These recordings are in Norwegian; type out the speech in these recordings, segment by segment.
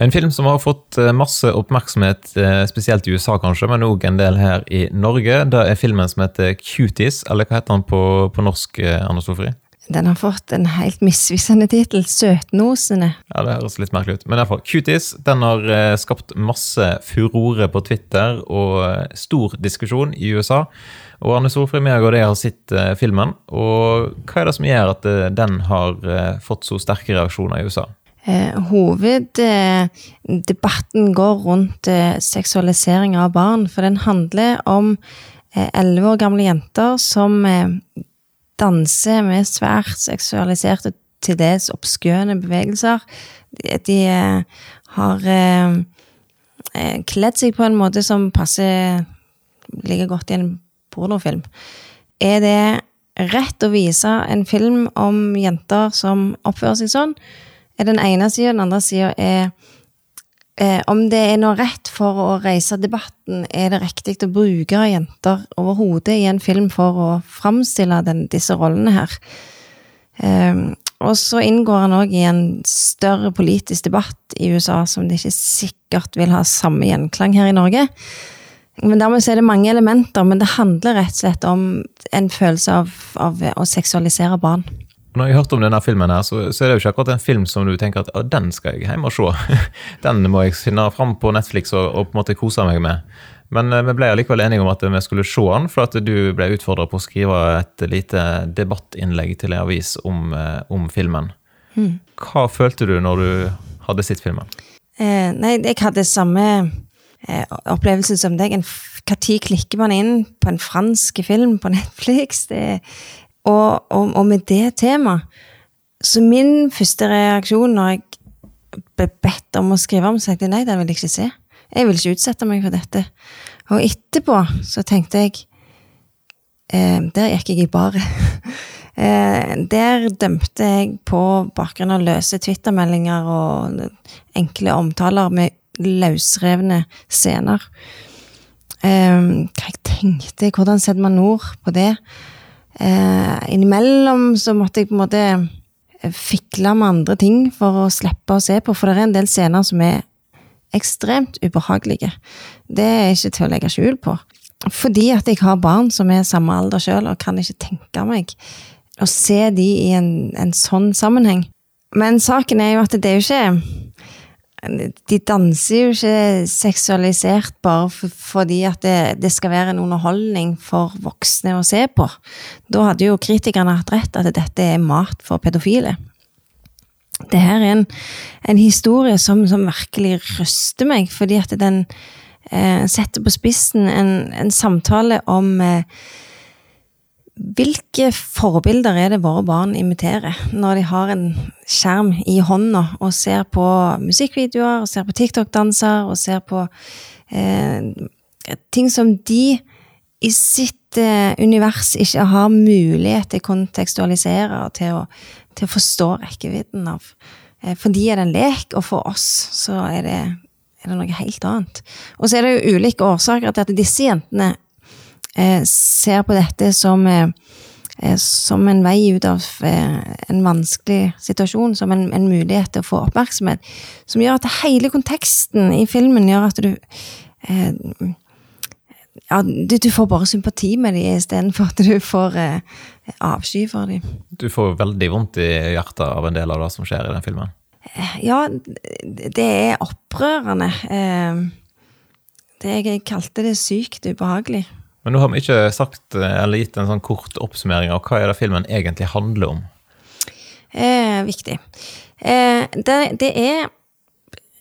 En film som har fått eh, masse oppmerksomhet, eh, spesielt i USA kanskje, men òg en del her i Norge. Det er filmen som heter Cuties, eller hva heter den på, på norsk, eh, Anne Sofri? Den har fått en helt misvisende tittel. 'Søtnosene'. Ja, det høres litt merkelig ut. Men i hvert fall, Cuties den har skapt masse furore på Twitter og stor diskusjon i USA. Og Anne Sofri, Meag og de har sett filmen. Og hva er det som gjør at den har fått så sterke reaksjoner i USA? Eh, Hoveddebatten går rundt eh, seksualisering av barn, for den handler om elleve år gamle jenter som eh, danser med svært seksualiserte, til dels obskøne bevegelser. De, de eh, har eh, eh, kledd seg på en måte som passer like godt i en pornofilm. Er det rett å vise en film om jenter som oppfører seg sånn? Er den ene sida. Den andre sida er eh, om det er noe rett for å reise debatten. Er det riktig å bruke jenter overhodet i en film for å framstille den, disse rollene her? Eh, og så inngår han òg i en større politisk debatt i USA som det ikke sikkert vil ha samme gjenklang her i Norge. Men Dermed er det mange elementer, men det handler rett og slett om en følelse av, av å seksualisere barn. Når jeg hørte om denne filmen, her, så, så, er det jo ikke akkurat en film som du tenker at den skal jeg hjem og se. Den må jeg finne fram på Netflix og, og, på en måte kose meg med. Men eh, vi ble allikevel enige om at vi skulle se den, for at du ble utfordra på å skrive et lite debattinnlegg til en avis om, eh, om filmen. Mm. Hva følte du når du hadde sett filmen? Eh, nei, jeg hadde samme eh, opplevelse som deg. Når klikker man inn på en fransk film på Netflix? Det, og, og, og, med det temaet Så min første reaksjon når jeg ble bedt om å skrive om, så tenkte nei, det vil jeg ikke se. Jeg vil ikke utsette meg for dette. Og etterpå så tenkte jeg eh, Der gikk jeg i baret. eh, der dømte jeg på bakgrunn av løse Twitter-meldinger og enkle omtaler med løsrevne scener. Eh, hva jeg tenkte, hvordan setter man ord på det? Eh, innimellom så måtte jeg på en måte eh, fikle med andre ting for å slippe å se på, for det er en del scener som er ekstremt ubehagelige. Det er ikke til å legge skjul på. Fordi at jeg har barn som er samme alder sjøl, og kan ikke tenke meg å se de i en, en sånn sammenheng. Men saken er jo at det er jo ikke de danser jo ikke seksualisert bare fordi at det, det, skal være en underholdning for voksne å se på. Da hadde jo kritikerne hatt rett at dette er mat for pedofile. Det her er en, en historie som, som, virkelig ryster meg, fordi at den eh, setter på spissen en, en samtale om eh, hvilke forbilder er det våre barn imiterer når de har en skjerm i hånda og ser på musikkvideoer, og ser på TikTok-danser og ser på eh, ting som de i sitt eh, univers ikke har mulighet til å kontekstualisere og til å, til å forstå rekkevidden av. Eh, for de er det en lek, og for oss så er det, er det noe helt annet. Og så er det jo ulike årsaker til at disse jentene ser på dette som, eh, eh, som en vei ut av eh, en vanskelig situasjon, som en, en, mulighet til å få oppmerksomhet. Som gjør at hele konteksten i filmen gjør at du eh, ja, du, du, får bare sympati med dem istedenfor at du får eh, avsky for dem. Du får veldig vondt i hjertet av en del av det som skjer i den filmen? Ja, det er opprørende. Eh, det, jeg kalte det sykt ubehagelig. Men nå har vi ikke sagt eller gitt en sånn kort oppsummering av hva er det filmen egentlig handler om. Eh, viktig. Eh, det, det, er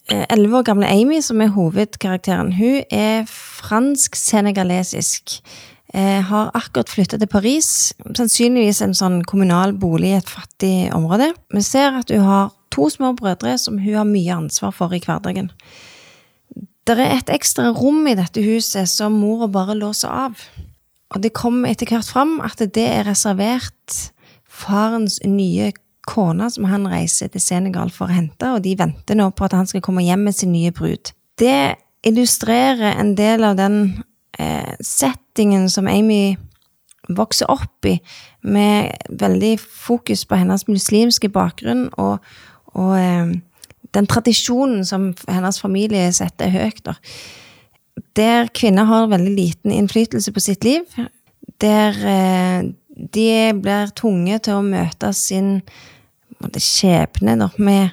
eh, elleve år gamle Amy som er hovedkarakteren. Hun er fransk-senegalesisk. Eh, har akkurat flytta til Paris, sannsynligvis en sånn kommunal bolig i et fattig område. Vi ser at hun har to små brødre som hun har mye ansvar for i hverdagen. Det er et ekstra rom i dette huset som mora bare låser av. Og det kommer etter hvert fram at det er reservert farens nye kone, som han reiser til Senegal for å hente, og de venter nå på at han skal komme hjem med sin nye brud. Det illustrerer en del av den eh, settingen som Amy vokser opp i, med veldig fokus på hennes muslimske bakgrunn og, og eh, den tradisjonen som hennes familie setter høyt. Da. Der kvinner har veldig liten innflytelse på sitt liv. Der eh, de blir tvunget til å møte sin måte, skjebne da, med,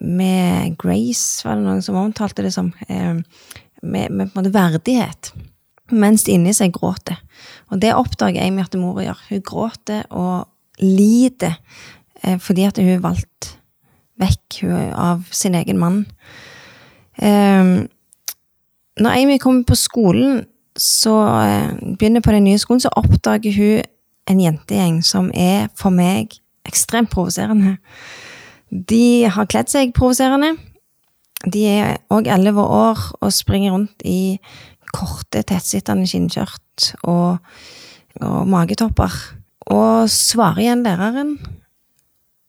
med grace, var det noen som omtalte det som. Eh, med, med på en måte verdighet. Mens de inni seg gråter. Og det oppdager Amy at mora gjør. Hun gråter og lider eh, fordi at hun er valgt vekk av sin egen mann. Um, når Amy kommer på skolen, så uh, begynner på den nye skolen, så oppdager hun en jentegjeng som er for meg ekstremt provoserende. De har kledd seg provoserende. De er òg elleve år og springer rundt i korte, tettsittende skinnskjørt og, og magetopper. Og svarer igjen læreren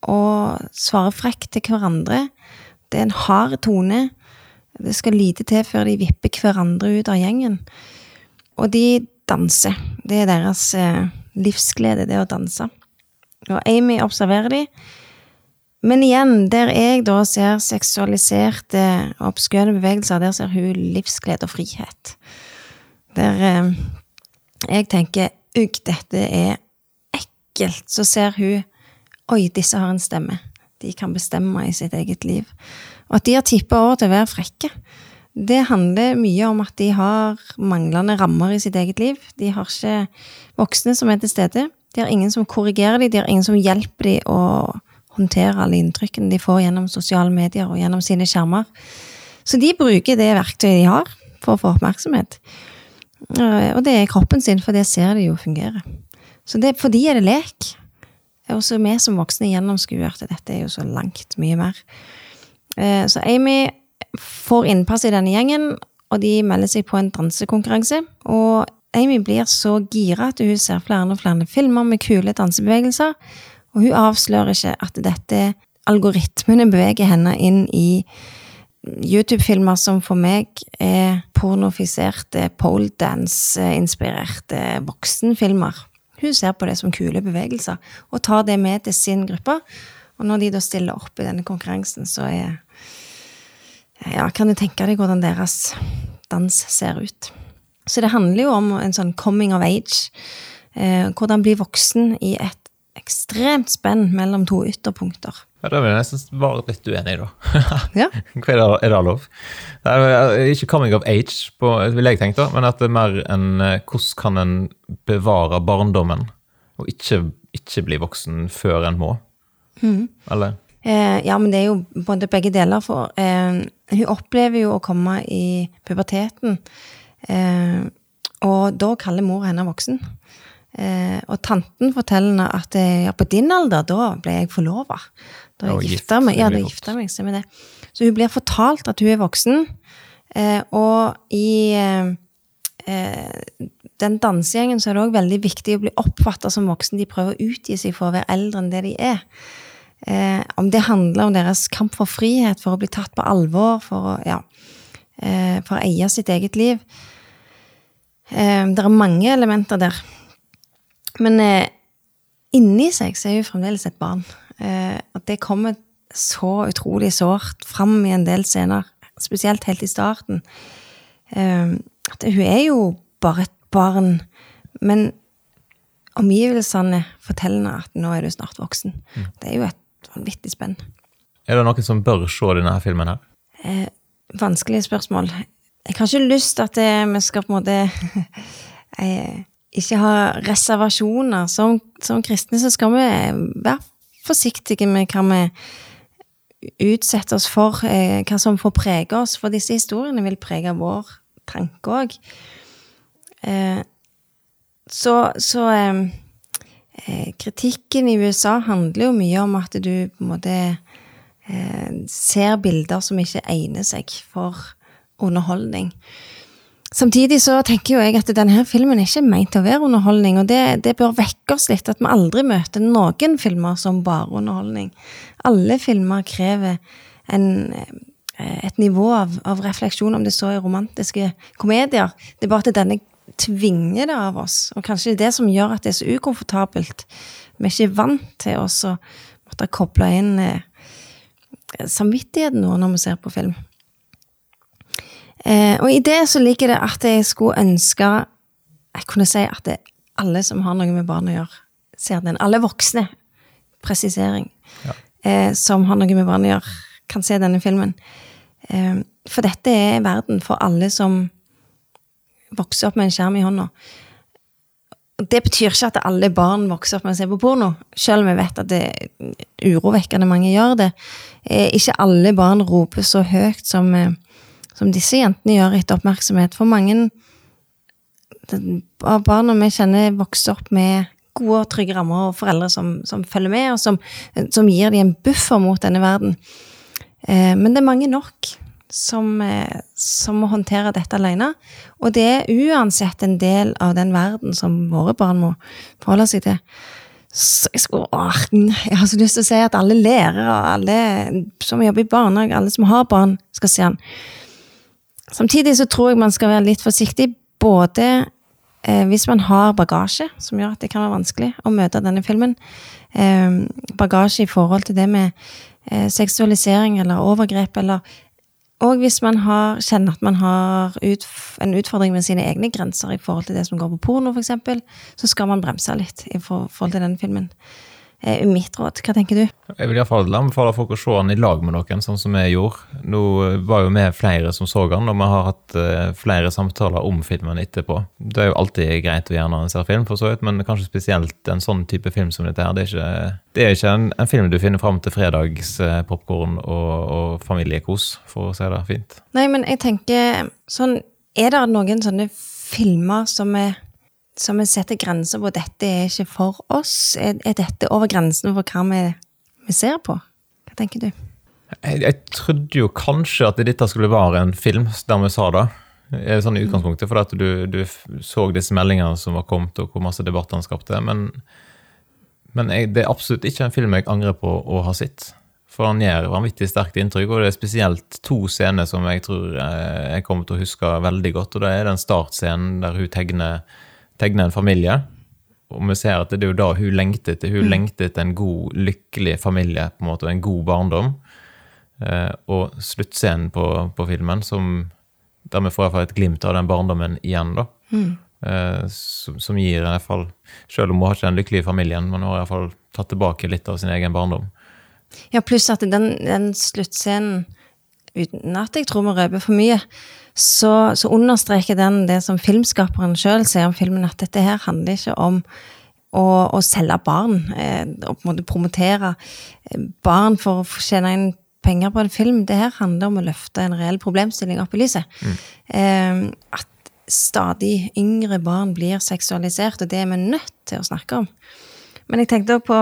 og svarer frekt til hverandre. Det er en hard tone. Det skal lite til før de vipper hverandre ut av gjengen. Og de danser. Det er deres eh, livsglede, det å danse. Og Amy observerer de. Men igjen, der jeg da ser seksualiserte og obskøne bevegelser, der ser hun livsglede og frihet. Der eh, jeg tenker ugg, dette er ekkelt. Så ser hun Oi, disse har en stemme. De kan bestemme i sitt eget liv. Og at de har tippa over til å være frekke, det handler mye om at de har manglende rammer i sitt eget liv. De har ikke voksne som er til stede. De har ingen som korrigerer dem, de har ingen som hjelper dem å håndtere alle inntrykkene de får gjennom sosiale medier og gjennom sine skjermer. Så de bruker det verktøyet de har for å få oppmerksomhet. Og det er kroppen sin, for det ser de jo fungerer. Så det, for de er det lek. Også vi som voksne gjennomskuer at dette er jo så langt mye mer. Eh, så Amy får innpass i denne gjengen, og de melder seg på en dansekonkurranse. Og Amy blir så gira at hun ser flere og flere filmer med kule dansebevegelser. Og hun avslører ikke at dette algoritmene beveger henne inn i YouTube-filmer som for meg er pornofiserte poledance-inspirerte voksenfilmer. Hun ser på det som kule bevegelser, og tar det med til sin gruppe. Og når de da stiller opp i denne konkurransen, så er Ja, kan du tenke deg hvordan deres dans ser ut? Så det handler jo om en sånn coming of age. Eh, hvordan bli voksen i et ekstremt spenn mellom to ytterpunkter. Ja, Da vil jeg nesten være litt uenig, da. ja. Er det, er det lov? Det er ikke coming of age, på, vil jeg tenke, da, men at det er mer enn eh, hvordan kan en bevare barndommen og ikke, ikke bli voksen før en må? Mm. Eller? Eh, ja, men det er jo både begge deler. For eh, hun opplever jo å komme i puberteten, eh, og da kaller mor henne voksen. Eh, og tanten forteller at ja, på din alder, da ble jeg forlova. Da jeg gifta meg. Ja, da gifta meg, stemmer det. Så hun blir fortalt at hun er voksen, eh, og i eh, eh den dansegjengen så er det òg veldig viktig å bli oppfatta som voksen. De prøver å utgi seg for å være eldre enn det de er. Eh, om det handler om deres kamp for frihet, for å bli tatt på alvor, for å, ja, eh, for å eie sitt eget liv. det er mange elementer der. Men eh, inni seg så er hun fremdeles et barn. Eh, at det kommer så utrolig sårt fram i en del scener, spesielt helt i starten. Eh, at hun er jo bare et barn, men omgivelsene forteller henne at nå er du snart voksen. Mm. Det er jo et vanvittig spenn. Er det noen som bør se denne filmen her? Eh, vanskelige spørsmål. Jeg har ikke lyst til at det, vi skal på en måte eh, ikke ha reservasjoner. Som, som, kristne så skal vi være forsiktige med hva vi utsetter oss for, eh, hva som får prege oss. For disse historiene vil prege vår tanke òg. Eh, så, så eh, kritikken i USA handler jo mye om at du på en måte ser bilder som ikke egner seg for underholdning. Samtidig så tenker jo jeg at denne filmen er ikke ment til å være underholdning, og det, det, bør vekke oss litt at vi aldri møter noen filmer som bare underholdning. Alle filmer krever en, eh, et nivå av, av, refleksjon, om det så er romantiske komedier. Det er bare at denne tvinger det av oss, og kanskje det er det som gjør at det er så ukomfortabelt. Vi er ikke vant til å måtte koble inn eh, samvittigheten når vi ser på film. Eh, og i det så ligger det at jeg skulle ønske Jeg kunne si at det alle som har noe med barn å gjøre, ser den. Alle voksne, presisering, Ja. eh, som har noe med barn å gjøre, kan se denne filmen. Eh, for dette er verden for alle som vokser opp med en skjerm i hånda. Det betyr ikke at alle barn vokser opp med å se på porno, selv om vi vet at det er urovekkende mange gjør det. Eh, Ikke alle barn roper så høyt som, eh, som disse jentene gjør etter oppmerksomhet. For mange av barna vi kjenner, vokser opp med gode og trygge rammer og foreldre som, som følger med, og som, som gir dem en buffer mot denne verden. Eh, men det er mange nok som, eh, som må håndtere dette alene. Og det er uansett en del av den verden som våre barn må forholde seg til. Så jeg, skulle, åh, jeg har så lyst til å si at alle lærere, alle som jobber i barnehage, alle som har barn, skal se den. Samtidig så tror jeg man skal være litt forsiktig, både eh, hvis man har bagasje, som gjør at det kan være vanskelig å møte denne filmen. Eh, bagasje i forhold til det med eh, seksualisering eller overgrep, eller og hvis man har, kjenner at man har ut, en utfordring med sine egne grenser i forhold til det som går på porno, f.eks., så skal man bremse litt i for- forhold til denne filmen. Eh, mitt råd. Hva tenker du? Jeg vil iallfall anbefale folk å se den i lag med noen, sånn som jeg gjorde. Nå var jo vi flere som så den, og vi har hatt eh, flere samtaler om filmen etterpå. Det er jo alltid greit å gjøre når en ser film, for så vidt, men kanskje spesielt en sånn type film som dette her. Det er ikke, det er ikke en, en film du finner fram til fredagspopkorn og, og familiekos, for å si det fint. Nei, men jeg tenker sånn Er det noen sånne filmer som er som vi setter grenser på dette er ikke for oss? Er, er dette over grensen for hva vi, vi ser på? Hva tenker du? Jeg, jeg trodde jo kanskje at dette skulle være en film der vi sa det. Sånn i utgangspunktet, for at du, du så disse meldingene som var kommet, og hvor masse debatt han skapte. Men, men jeg, det er absolutt ikke en film jeg angrer på å ha sett. For han gjør vanvittig sterkt inntrykk, og det er spesielt to scener som jeg tror eh, jeg kommer til å huske veldig godt. Og det er den startscenen der hun tegner, tegner en familie. Og vi ser at det er jo da hun lengter etter. Hun lengter etter en god, lykkelig familie på en måte, og en god barndom. Eh, og sluttscenen på, på filmen, som, der vi får i hvert fall et glimt av den barndommen igjen, da. Eh, som, som gir i hvert fall Selv om hun har ikke den lykkelige familien, men hun har i hvert fall tatt tilbake litt av sin egen barndom. Ja, pluss at den, den sluttscenen, uten at jeg tror vi røper for mye, så, så understreker den det som filmskaperen sjøl sier om filmen, at dette her handler ikke om å, å selge barn, eh, og på en måte promotere eh, barn for å tjene inn penger på en film. Det her handler om å løfte en reell problemstilling opp i lyset. Eh, at stadig yngre barn blir seksualisert, og det er vi nødt til å snakke om. Men jeg tenkte også på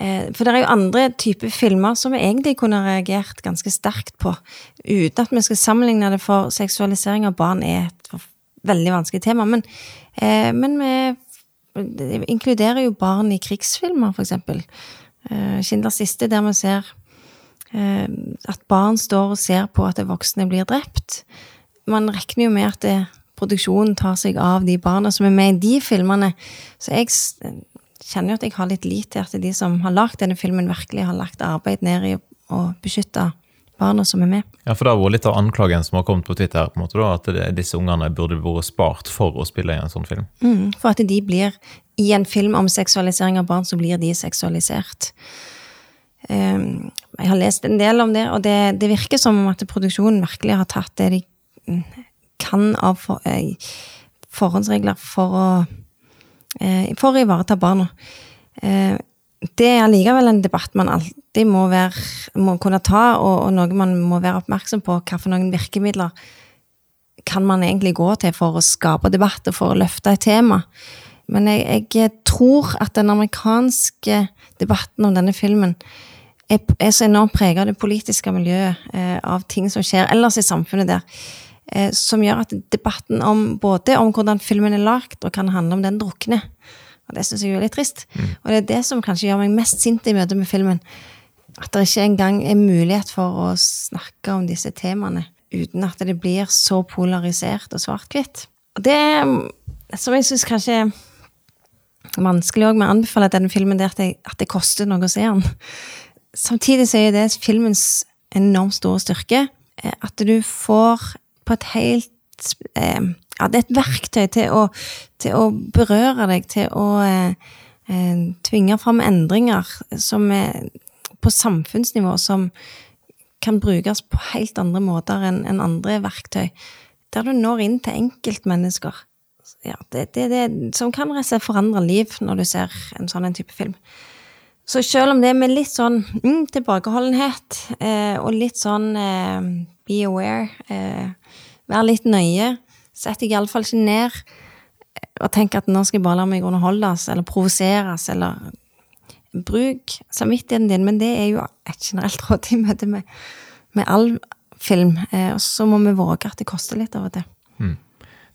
For det er jo andre typer filmer som vi egentlig kunne reagert ganske sterkt på, uten at vi skal sammenligne det, for seksualisering av barn er et veldig vanskelig tema. Men, eh, men vi inkluderer jo barn i krigsfilmer, for eksempel. Eh, Schindlers siste, der vi ser eh, at barn står og ser på at voksne blir drept. Man regner jo med at det, produksjonen tar seg av de barna som er med i de filmene. Så jeg kjenner jo at jeg har litt lit til at de som har lagd denne filmen, virkelig har lagt arbeid ned i å beskytte barna som er med. Ja, for det har vært litt av anklagen som har kommet på Twitter, på en måte da, at det, disse ungene burde vært spart for å spille i en sånn film. Mm, for at de blir I en film om seksualisering av barn, så blir de seksualisert. Um, jeg har lest en del om det, og det, det virker som at produksjonen virkelig har tatt det de mm, kan av for, eh, forhåndsregler for å for å ivareta barna. Eh, det er allikevel en debatt man alltid må, være, må kunne ta, og, og noe man må være oppmerksom på. Hvilke virkemidler kan man egentlig gå til for å skape debatt og for å løfte et tema? Men jeg, jeg tror at den amerikanske debatten om denne filmen er, er så enormt preget av det politiske miljøet, eh, av ting som skjer ellers i samfunnet der, eh, som gjør at debatten om både om hvordan filmen er lagt, og kan handle om den drukner. Og det syns jeg er litt trist. Og det er det som kanskje gjør meg mest sint i møte med filmen. At det ikke engang er mulighet for å snakke om disse temaene uten at det blir så polarisert og svart-hvitt. Og det som jeg syns kanskje er vanskelig òg med å anbefale denne filmen, det er at, det, at det koster noe å se den. samtidig så er det filmens enormt store styrke. eh, At du får på et helt eh, Ja, det er et verktøy til å, til å berøre deg, til å eh, eh, tvinge fram endringer som er på samfunnsnivå, som kan brukes på helt andre måter enn en andre verktøy. Der du når inn til enkeltmennesker. Ja, det, det, det, som kan forandre liv når du ser en sånn en type film. Så selv om det er med litt sånn mm, tilbakeholdenhet eh, og litt sånn eh, be aware, eh, vær litt nøye, sett deg iallfall ikke ned eh, og tenk at nå skal jeg bare la meg underholdes eller provoseres eller Bruk samvittigheten din, men det er jo et generelt råd i møte med, med all film. Eh, og så må vi våge at det koster litt av og til.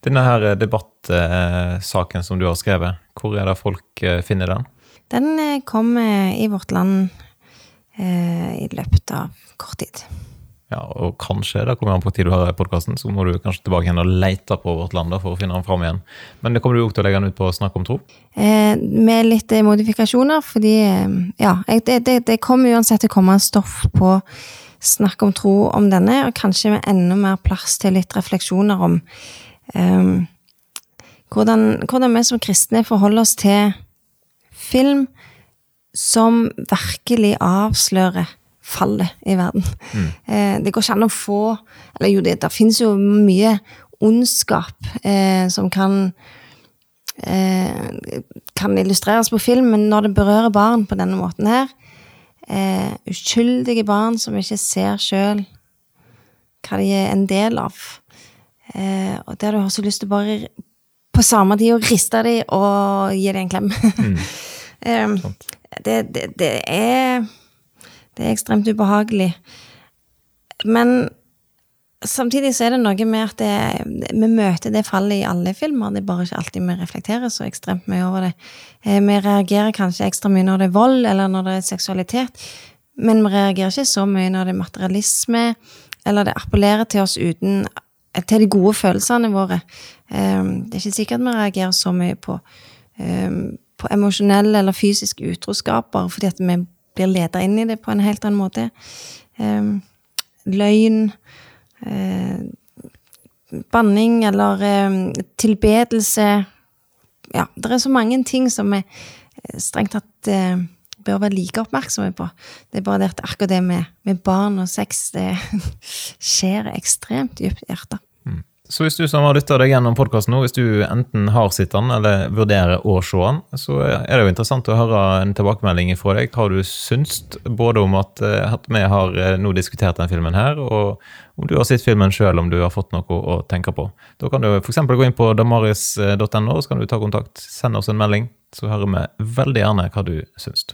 Denne her debattsaken som du har skrevet, hvor er det folk eh, finner den? Den eh, kom eh, i vårt land eh, i løpet av kort tid. Ja, og kanskje, det kommer an på tid du har podkasten, så må du kanskje tilbake igjen og lete på vårt land da, for å finne den fram igjen. Men det kommer du også til å legge den ut på Snakk om tro? Eh, med litt eh, modifikasjoner, fordi eh, Ja, det, det, det kommer uansett til å komme stoff på Snakk om tro om denne, og kanskje med enda mer plass til litt refleksjoner om eh, hvordan, hvordan vi som kristne forholder oss til film som virkelig avslører fallet i verden. Eh, det går ikke an å få Eller jo, det, det finnes jo mye ondskap eh, som kan eh, kan illustreres på film, men når det berører barn på denne måten her eh, Uskyldige barn som ikke ser sjøl hva de er en del av. Eh, og der du har så lyst til bare på samme tid å riste dem og gi dem en klem. Eh, det, det, det er Det er ekstremt ubehagelig. Men samtidig så er det noe med at det, vi møter det fallet i alle filmer. Det er bare ikke alltid vi reflekterer så ekstremt mye over det. Eh, Vi reagerer kanskje ekstra mye når det er vold, eller når det er seksualitet. Men vi reagerer ikke så mye når det er materialisme, eller det appellerer til oss uten til de gode følelsene våre. Eh, Det er ikke sikkert vi reagerer så mye på, eh, på emosjonelle eller fysiske utroskaper fordi at vi blir leda inn i det på en helt annen måte. Eh, Løgn eh, banning eller eh, tilbedelse Ja, det er så mange ting som vi eh, strengt tatt eh, bør være like oppmerksomme på. Det er bare det at akkurat det med, med barn og sex, det skjer ekstremt dypt i hjertet. Så hvis du som har lytta deg gjennom podkasten nå, hvis du enten har sett den eller vurderer å se den, så er det jo interessant å høre en tilbakemelding fra deg hva du syns, både om at, eh, at vi har eh, nå diskutert den filmen her, og om du har sett filmen sjøl, om du har fått noe å tenke på. Da kan du f.eks. gå inn på damaris.no, så kan du ta kontakt, send oss en melding, så hører vi veldig gjerne hva du syns.